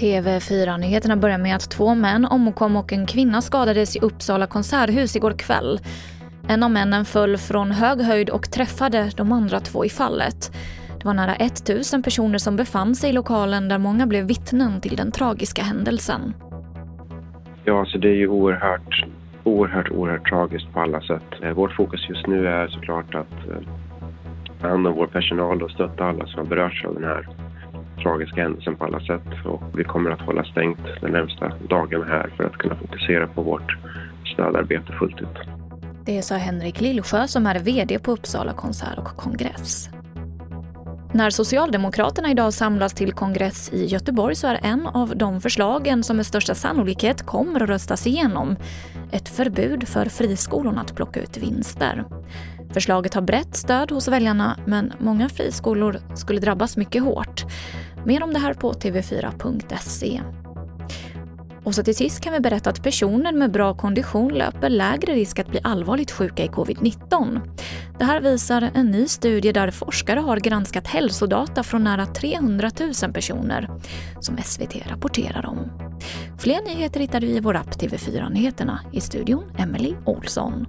TV4-nyheterna börjar med att två män omkom och en kvinna skadades i Uppsala konserthus igår kväll. En av männen föll från hög höjd och träffade de andra två i fallet. Det var nära 1000 personer som befann sig i lokalen där många blev vittnen till den tragiska händelsen. Ja, så det är ju oerhört, oerhört, oerhört tragiskt på alla sätt. Eh, vårt fokus just nu är såklart att ta hand om vår personal och stötta alla som har berörts av den här tragiska händelsen på alla sätt. Och vi kommer att hålla stängt de närmsta dagarna här för att kunna fokusera på vårt stödarbete fullt ut. Det sa Henrik Lillsjö som är VD på Uppsala konsert och kongress. När Socialdemokraterna idag samlas till kongress i Göteborg så är en av de förslagen som med största sannolikhet kommer att röstas igenom ett förbud för friskolorna att plocka ut vinster. Förslaget har brett stöd hos väljarna men många friskolor skulle drabbas mycket hårt. Mer om det här på tv4.se. Och så till sist kan vi berätta att personer med bra kondition löper lägre risk att bli allvarligt sjuka i covid-19. Det här visar en ny studie där forskare har granskat hälsodata från nära 300 000 personer, som SVT rapporterar om. Fler nyheter hittar du i vår app TV4 Nyheterna. I studion Emily Olsson.